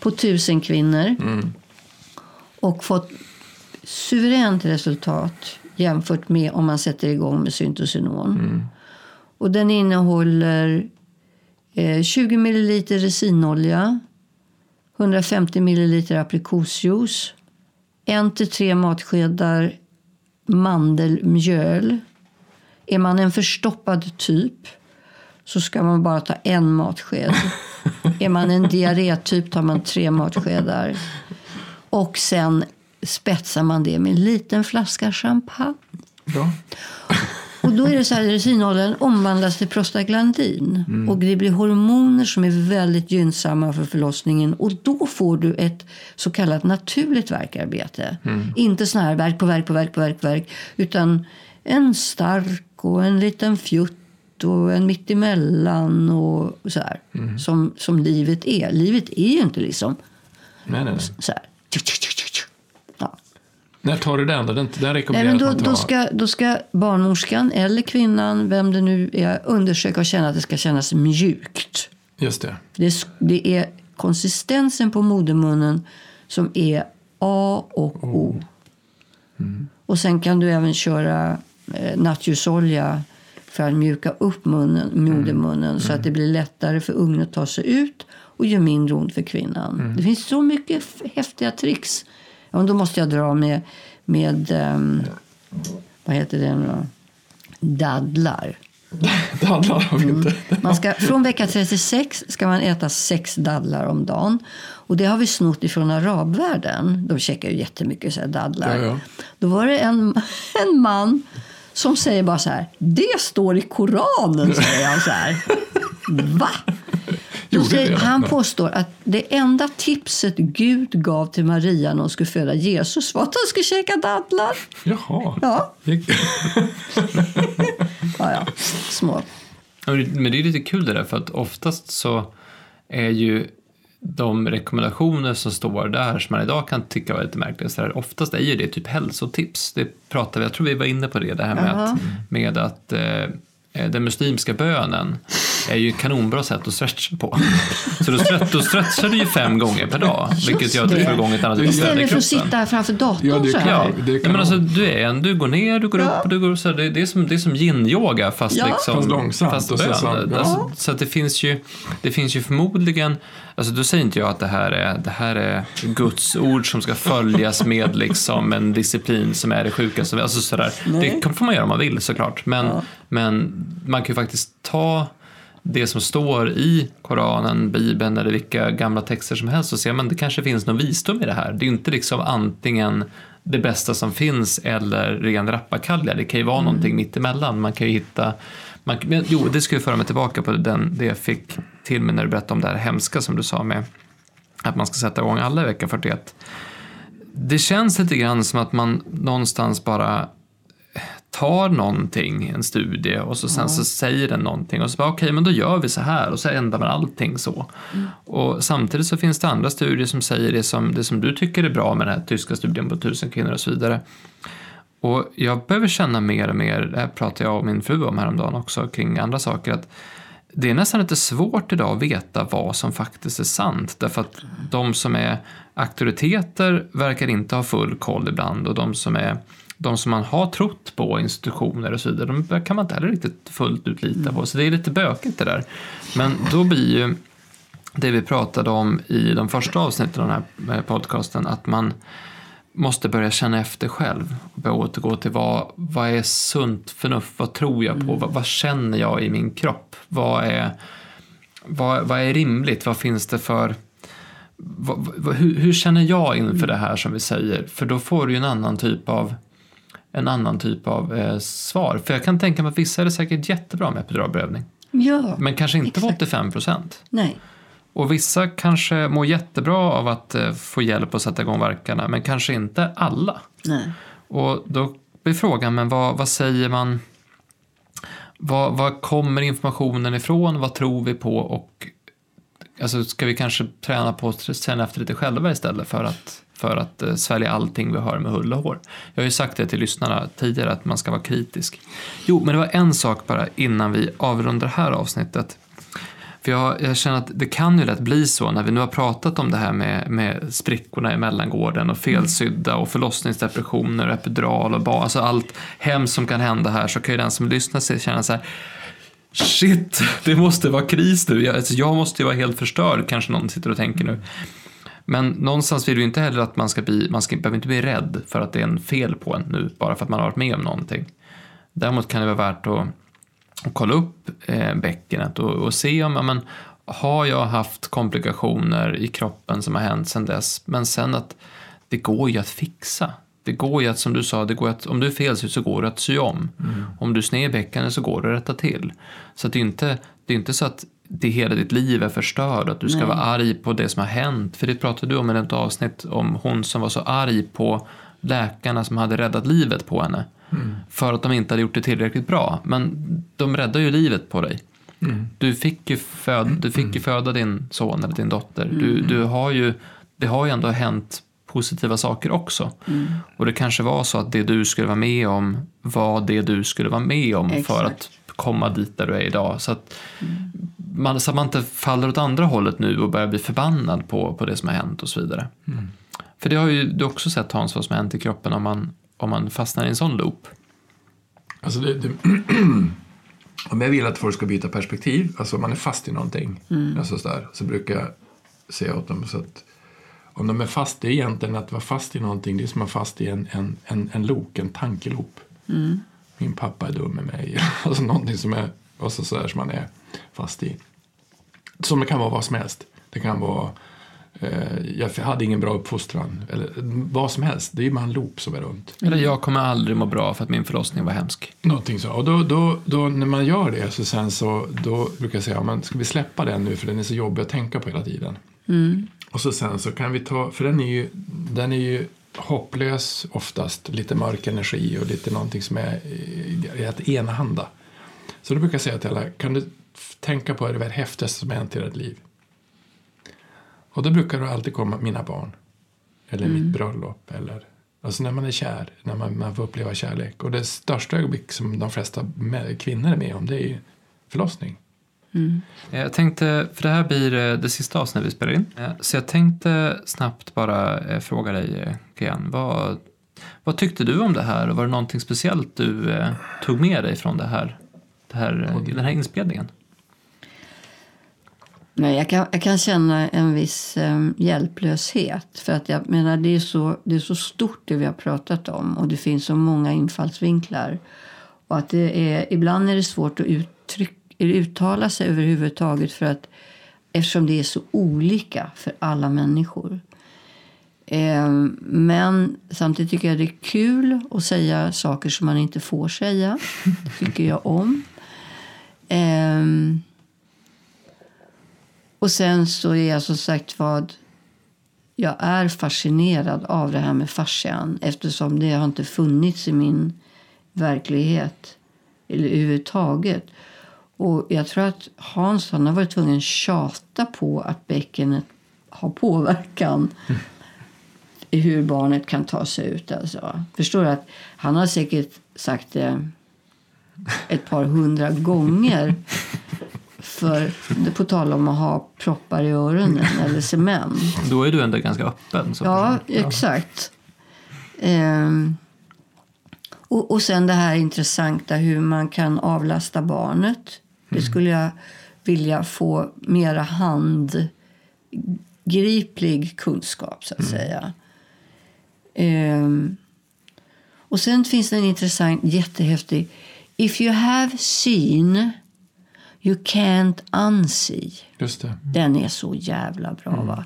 på tusen kvinnor. Och fått suveränt resultat jämfört med om man sätter igång med syntocinon. Och den innehåller eh, 20 milliliter resinolja, 150 milliliter aprikosjuice, en till tre matskedar mandelmjöl. Är man en förstoppad typ så ska man bara ta en matsked. Är man en diarrétyp tar man tre matskedar. Och sen spetsar man det med en liten flaska champagne. Bra. Och då är det så här, resinoljan omvandlas till prostaglandin. Och det blir hormoner som är väldigt gynnsamma för förlossningen. Och då får du ett så kallat naturligt värkarbete. Inte sån här värk på värk på värk på värk, på värk utan en stark och en liten fjutt och en mittemellan och så här. Som, som livet är. Livet är ju inte liksom Nej, nej, nej. så här. När tar du den? då? Den, den Nej, rekommenderar men då, att man då, ska, då ska barnmorskan eller kvinnan, vem det nu är, undersöka och känna att det ska kännas mjukt. Just det. Det det är konsistensen på modermunnen som är A och O. Och sen kan du även köra eh, nattljusolja för att mjuka upp munnen, modermunnen så att det blir lättare för ungen att ta sig ut och gör mindre ont för kvinnan. Det finns så mycket häftiga tricks. Ja, men då måste jag dra med, med ehm, vad heter det nu då? Dadlar. Det handlar om Mm. inte. Man ska, från vecka 36 ska man äta sex dadlar om dagen. Och det har vi snott ifrån arabvärlden. De käkar ju jättemycket så här dadlar. Ja, ja. Då var det en, en man som säger bara så här. Det står i Koranen, säger han så här. Va? Säger, han påstår att det enda tipset Gud gav till Maria när hon skulle föda Jesus var att hon skulle käka dadlar. Jaha. Ja, ja, ja. Små. Men det är lite kul det där för att oftast så är ju de rekommendationer som står där som man idag kan tycka var lite märkliga, så här, oftast är ju det typ hälsotips. Det pratar vi, jag tror vi var inne på det, det här med Jaha. att, med att eh, den muslimska bönen är ju ett kanonbra sätt att stretcha på. Så då, stretch, då stretchar du ju fem gånger per dag, vilket gör att du får igång ett annat sätt att städa Istället för att kroppen. sitta här framför datorn Ja, det är så här. Ja, Det är Nej, men alltså, du är en, du går ner, du går Ja. upp, du går så här, det, det, är som, det är som yin-yoga fast, Ja. liksom, Fast långsamt fast och så- ja. alltså, så att det finns ju, det finns ju förmodligen, alltså då säger inte jag att det här är, det här är Guds ord som ska följas med liksom en disciplin som är det sjukaste, alltså sådär. Det kan- får man göra om man vill såklart, men, Ja. men man kan ju faktiskt ta det som står i Koranen, Bibeln eller vilka gamla texter som helst och se men det kanske finns någon visdom i det här. Det är inte liksom antingen det bästa som finns eller ren rappakalja. Det kan ju vara någonting mittemellan. Man kan ju hitta... Man, men, jo, det skulle föra mig tillbaka på den, det jag fick till mig när du berättade om det här hemska som du sa med att man ska sätta igång alla i vecka 41. Det känns lite grann som att man någonstans bara tar någonting, en studie, och så sen så säger den någonting och så bara okej, men då gör vi så här och så ändrar man allting så. Och samtidigt så finns det andra studier som säger det som, det som du tycker är bra med den här tyska studien på tusen kvinnor och så vidare. Och jag behöver känna mer och mer, det här pratade jag och min fru om häromdagen också, kring andra saker, att det är nästan lite svårt idag att veta vad som faktiskt är sant. Därför att de som är auktoriteter verkar inte ha full koll ibland och de som, är, de som man har trott på, institutioner och så vidare, de kan man inte heller riktigt fullt ut lita på. Så det är lite bökigt det där. Men då blir ju det vi pratade om i de första avsnitten av den här eh, podcasten, att man måste börja känna efter själv. och Börja återgå till vad, vad är sunt förnuft? Vad tror jag på? Vad, vad känner jag i min kropp? Vad är, vad, vad är rimligt? Vad finns det för... Hur, hur känner jag inför det här som vi säger? För då får du ju en annan typ av en annan typ av eh, svar. För jag kan tänka mig att vissa är det säkert jättebra med epiduralblödning. Ja, Men kanske inte på Exakt. 85 procent. nej. Och vissa kanske mår jättebra av att eh, få hjälp att sätta igång verkarna, men kanske inte alla. nej. Och då blir frågan, men vad, vad säger man? Vad, vad kommer informationen ifrån? Vad tror vi på? Och alltså, ska vi kanske träna på att känna efter lite själva istället för att, för att eh, svälja allting vi hör med hull och hår? Jag har ju sagt det till lyssnarna tidigare att man ska vara kritisk. Jo, men det var en sak bara innan vi avrundar det här avsnittet. För jag, jag känner att det kan ju lätt bli så när vi nu har pratat om det här med, med sprickorna i mellangården och felsydda och förlossningsdepressioner och epidural och ba, alltså allt hemskt som kan hända här så kan ju den som lyssnar sig känna så här Shit, det måste vara kris nu. Jag, alltså jag måste ju vara helt förstörd, kanske någon sitter och tänker nu. Men någonstans vill vi inte heller att man ska bli, man ska, behöver inte bli rädd för att det är en fel på en nu, bara för att man har varit med om någonting. Däremot kan det vara värt att och kolla upp eh, bäckenet och, och se om, ja, men, har jag haft komplikationer i kroppen som har hänt sedan dess? Men sen att det går ju att fixa. Det går ju att, som du sa, det går att, om du är felsydd så går det att sy om. Om du är sned i bäckenet så går det att rätta till. Så att det är inte, det är inte så att det hela ditt liv är förstört, att du ska Nej. vara arg på det som har hänt. För det pratade du om i ett avsnitt om hon som var så arg på läkarna som hade räddat livet på henne. För att de inte hade gjort det tillräckligt bra. Men de räddade ju livet på dig. Du fick ju, föd, du fick ju föda din son eller din dotter. Du, du har ju, det har ju ändå hänt positiva saker också. Och det kanske var så att det du skulle vara med om var det du skulle vara med om för Exakt. att komma dit där du är idag. Så att, man, så att man inte faller åt andra hållet nu och börjar bli förbannad på, på det som har hänt och så vidare. För det har ju du också sett Hans vad som har hänt i kroppen om man, om man fastnar i en sån loop. Alltså det, det, om jag vill att folk ska byta perspektiv, alltså om man är fast i någonting, alltså så, där, så brukar jag säga åt dem så att om de är fast, det är egentligen att vara fast i någonting, det är som att vara fast i en, en, en, en loop, en tankeloop. Min pappa är dum med mig, alltså någonting som är, och så, så där, som man är fast i. Som det kan vara vad som helst. Det kan vara eh, jag hade ingen bra uppfostran. Eller vad som helst. Det är ju bara en loop som är runt. Eller jag kommer aldrig må bra för att min förlossning var hemsk. Någonting så. Och då, då, då när man gör det så sen så då brukar jag säga, ja, men ska vi släppa den nu för den är så jobbig att tänka på hela tiden. Och så sen så kan vi ta, för den är ju, den är ju hopplös oftast, lite mörk energi och lite någonting som är, är att enahanda. Så då brukar jag säga till alla, kan du tänka på det var det häftigaste som hänt i ditt liv? Och då brukar det alltid komma mina barn. Eller mitt bröllop. Eller, alltså när man är kär, när man, man får uppleva kärlek. Och det största ögonblick som de flesta kvinnor är med om det är förlossning. Jag tänkte, för det här blir eh, det sista avsnittet vi spelar in. Eh, Så jag tänkte snabbt bara eh, fråga dig, Kian. Vad, vad tyckte du om det här? Och var det någonting speciellt du tog med dig från det här, det här, den här inspelningen? Nej, jag, kan, jag kan känna en viss eh, hjälplöshet. För att jag menar, det är, så, det är så stort det vi har pratat om och det finns så många infallsvinklar. Och att det är, ibland är det svårt att uttryck, uttala sig överhuvudtaget för att, eftersom det är så olika för alla människor. Eh, men samtidigt tycker jag det är kul att säga saker som man inte får säga. Det tycker jag om. Ehm, och sen så är jag som sagt vad jag är fascinerad av det här med fascian eftersom det har inte funnits i min verklighet eller överhuvudtaget. Och jag tror att Hans han har varit tvungen att tjata på att bäckenet har påverkan i hur barnet kan ta sig ut. Alltså. Förstår du? att Han har säkert sagt det ett par hundra gånger. För, på tal om att ha proppar i öronen eller cement. Då är du ändå ganska öppen. Ja, person. exakt. Ehm, och, och sen det här intressanta hur man kan avlasta barnet. Det skulle jag vilja få mera handgriplig kunskap, så att säga. Ehm, och sen finns det en intressant, jättehäftig... If you have seen You can't unsee. Just det. Den är så jävla bra. va?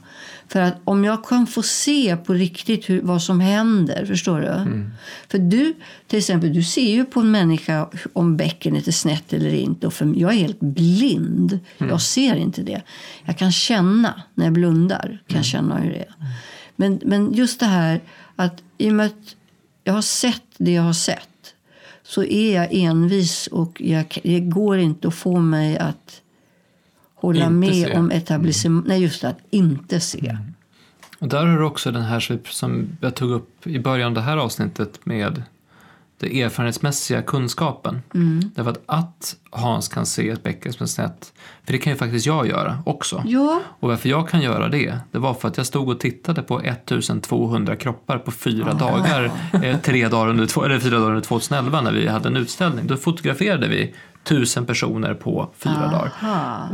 För att om jag kan få se på riktigt hur, vad som händer, förstår du? För du, till exempel, du ser ju på en människa om bäckenet är snett eller inte. Och för, jag är helt blind. Jag ser inte det. Jag kan känna när jag blundar. Kan jag känna hur det är. Men, men just det här att i och med att jag har sett det jag har sett så är jag envis och jag, det går inte att få mig att hålla Inte med se. om etablissemang. Nej, just det, att inte se. Och där har du också den här som- som jag tog upp i början av det här avsnittet med den erfarenhetsmässiga kunskapen. Därför att att Hans kan se ett bäcken som är snett, för det kan ju faktiskt jag göra också. Ja, Och varför jag kan göra det, det var för att jag stod och tittade på 1200 kroppar på fyra dagar, eh, tre dagar under, två- eller fyra dagar under 2011 när vi hade en utställning. Då fotograferade vi tusen personer på fyra dagar.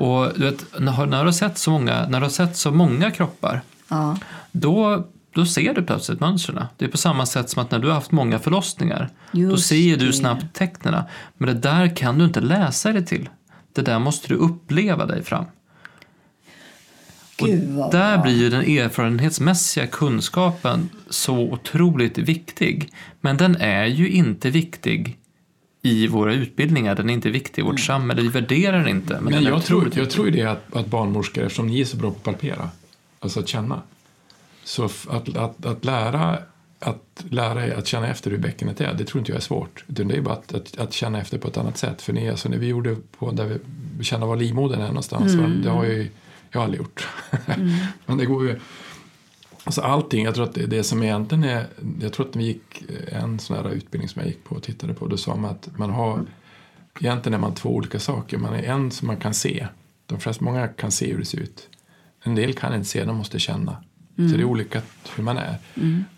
Och du vet, när, när, du har sett så många, när du har sett så många kroppar, ja. då, då ser du plötsligt mönstren. Det är på samma sätt som att när du har haft många förlossningar, då Just ser du snabbt tecknen. Men det där kan du inte läsa dig till. Det där måste du uppleva dig fram. Gud vad Där blir ju den erfarenhetsmässiga kunskapen så otroligt viktig. Men den är ju inte viktig i våra utbildningar, den är inte viktig i vårt samhälle, vi värderar den inte. Men, Men jag tror, jag tror ju det att, att barnmorskor, eftersom ni är så bra på att palpera, alltså att känna, så att, att, att lära att lära att känna efter hur bäckenet är, det tror inte jag är svårt. Utan det är bara att, att, att känna efter på ett annat sätt. För ni, alltså när vi gjorde på där vi kände var livmodern är någonstans, det har jag ju jag har aldrig gjort. Men det går ju... Alltså allting, jag tror att det, det som egentligen är... Jag tror att vi gick en sån här utbildning som jag gick på och tittade på. Då sa man att man har... Egentligen är man två olika saker. Man är en som man kan se. De flesta, många kan se hur det ser ut. En del kan inte se, de måste känna. Så det är olika hur man är.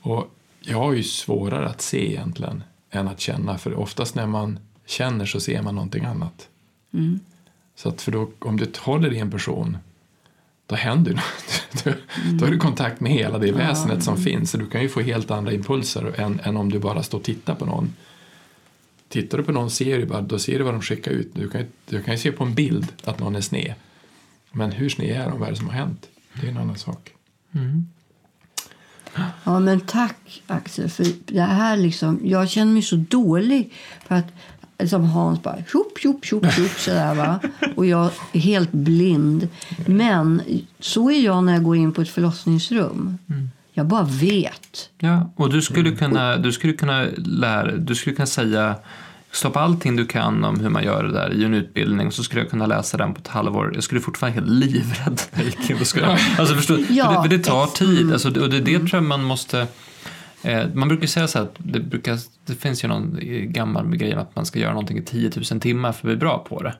Och jag har ju svårare att se egentligen än att känna. För oftast när man känner så ser man någonting annat. Så att för då, om du håller i en person då händer ju något. Då, har du kontakt med hela det väsendet som finns. Så du kan ju få helt andra impulser än, än om du bara står och tittar på någon. Tittar du på någon ser du bara, då ser du vad de skickar ut. Du kan, ju- du kan ju se på en bild att någon är sned. Men hur sned är de? Vad är det som har hänt? Det är en annan sak. Ja, men tack Axel. För det här liksom, jag känner mig så dålig. För att som Hans bara tjopp, tjopp, tjopp, tjopp sådär va. Och jag är helt blind. Men så är jag när jag går in på ett förlossningsrum. Jag bara vet. Ja, och du skulle kunna, du skulle kunna lära, du skulle kunna säga stoppa allting du kan om hur man gör det där i en utbildning så skulle jag kunna läsa den på ett halvår. Jag skulle fortfarande vara helt livrädd när jag gick in. och skulle- Alltså förstå, Ja, för, det, för det tar tid. Alltså, och det, det tror jag man måste... Eh, man brukar säga så här att det, brukar, det finns ju någon gammal grej att man ska göra någonting i 10 000 timmar för att bli bra på det.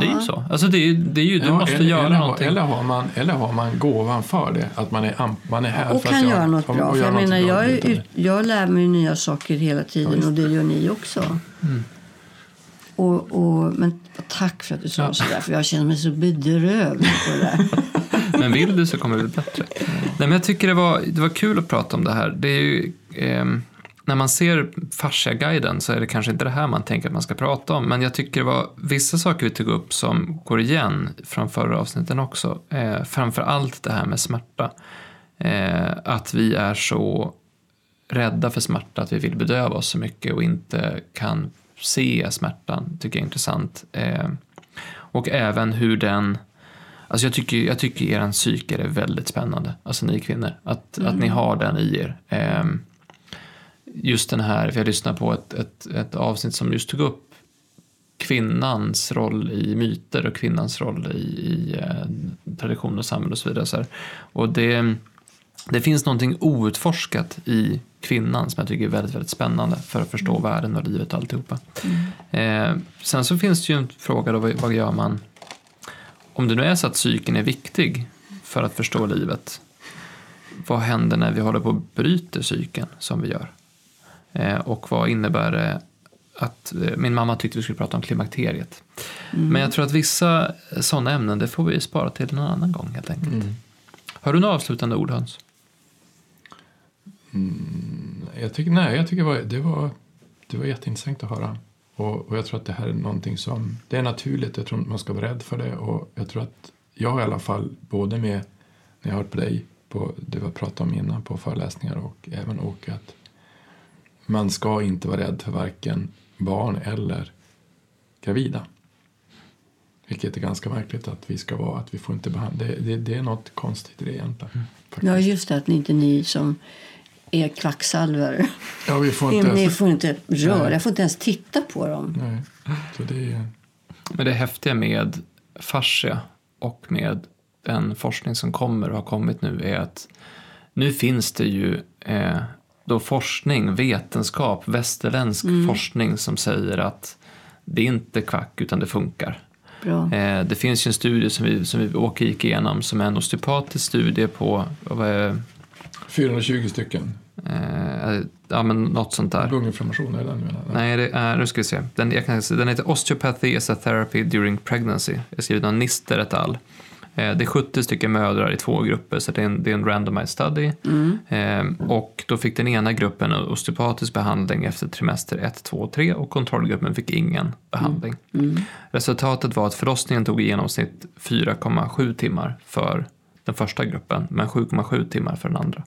Det är ju så. Alltså det är, det är ju, du Ja, måste eller, göra eller, någonting. Eller har, man, eller har man gåvan för det? Att man är, man är här Och för kan att göra något och- bra. och För göra jag något menar, bra jag, är, jag lär mig nya saker hela tiden och det gör ni också. Och, och, men tack för att du sa sådär, för jag känner mig så bedrövlig på det där. Men vill du så kommer det bli bättre. Nej, men jag tycker det var, det var kul att prata om det här. Det är ju, ehm, när man ser fasciaguiden så är det kanske inte det här man tänker att man ska prata om. Men jag tycker det var vissa saker vi tog upp som går igen från förra avsnitten också. Eh, framför allt det här med smärta. Eh, att vi är så rädda för smärta att vi vill bedöva oss så mycket och inte kan se smärtan tycker jag är intressant. Eh, och även hur den Alltså jag tycker, jag tycker er psyke är väldigt spännande, alltså ni kvinnor. Att, att ni har den i er. Ehm, just den här, för jag lyssnade på ett, ett, ett avsnitt som just tog upp kvinnans roll i myter och kvinnans roll i, i eh, tradition och samhälle och så vidare. Så. Och det, det finns någonting outforskat i kvinnan som jag tycker är väldigt, väldigt spännande för att förstå världen och livet och alltihopa. Eh, sen så finns det ju en fråga då, vad, gör man om det nu är så att psyken är viktig för att förstå livet, vad händer när vi håller på att bryter psyken som vi gör? Eh, och vad innebär det att, eh, min mamma tyckte vi skulle prata om klimakteriet. Men jag tror att vissa sådana ämnen, det får vi spara till en annan gång helt enkelt. Har du några avslutande ord Hans? Jag tycker, nej, jag tycker det var, det, var, det var jätteintressant att höra. Och, och jag tror att det här är någonting som, det är naturligt, jag tror man ska vara rädd för det och jag tror att jag i alla fall, både med, när jag har hört på dig, på det vi har pratat om innan på föreläsningar och även Åke, att man ska inte vara rädd för varken barn eller gravida. Vilket är ganska märkligt att vi ska vara, att vi får inte behandla, det, det, det är något konstigt i det egentligen. faktiskt. Ja, just det. Att inte ni som är kvacksalvare. Ja, vi får inte Ni ens, får inte röra, Nej. jag får inte ens titta på dem. nej, så det är, Men det häftiga med fascia och med den forskning som kommer och har kommit nu är att nu finns det ju eh, då forskning, vetenskap, västerländsk forskning som säger att det är inte kvack utan det funkar. Bra. Eh, det finns ju en studie som vi, som vi Åke gick igenom som är en osteopatisk studie på vad är, 420 stycken. eh, ja, men något sånt där. Lunginflammation, är det den du menar? Nej, det är, nu ska vi se. Den, jag kan, den heter Osteopathy as a therapy during pregnancy. Jag skrivit av Nister et al. Eh, Det är 70 stycken mödrar i två grupper, så det är en, det är en randomized study. Eh, och då fick den ena gruppen osteopatisk behandling efter trimester 1, 2 och 3 och kontrollgruppen fick ingen behandling. Resultatet var att förlossningen tog i genomsnitt 4,7 timmar för den första gruppen, men 7,7 timmar för den andra.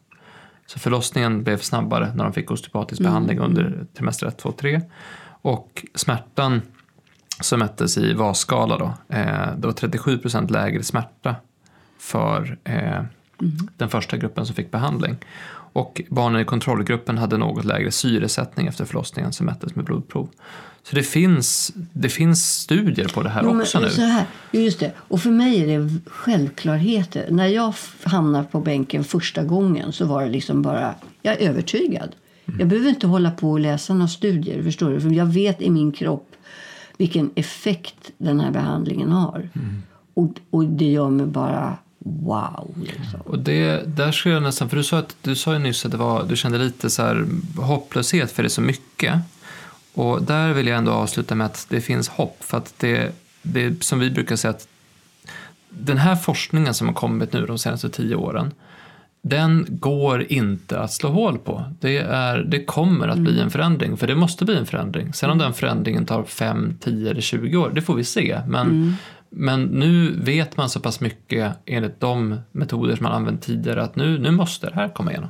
Så förlossningen blev snabbare när de fick osteopatisk behandling under trimester 1, 2, 3. Och smärtan som mättes i VAS-skala då, eh, det var 37 procent lägre smärta för eh, den första gruppen som fick behandling. Och barnen i kontrollgruppen hade något lägre syresättning efter förlossningen som mättes med blodprov. Så det finns, det finns studier på det här Jo, också nu. Så här, just det. Och för mig är det självklarheter. När jag hamnade på bänken första gången så var det liksom bara, jag är övertygad. Jag behöver inte hålla på och läsa några studier, förstår du? För jag vet i min kropp vilken effekt den här behandlingen har. Och, och det gör mig bara wow. Liksom. Och det, där skulle jag nästan, för du sa, att, du sa ju nyss att det var, du kände lite så här hopplöshet för det är så mycket. Och där vill jag ändå avsluta med att det finns hopp. För att det, det som vi brukar säga att den här forskningen som har kommit nu de senaste tio åren, den går inte att slå hål på. Det, är, det kommer att bli en förändring, för det måste bli en förändring. Sen om den förändringen tar 5, 10 eller 20 år, det får vi se. Men, men nu vet man så pass mycket enligt de metoder som man använt tidigare att nu, nu måste det här komma igenom.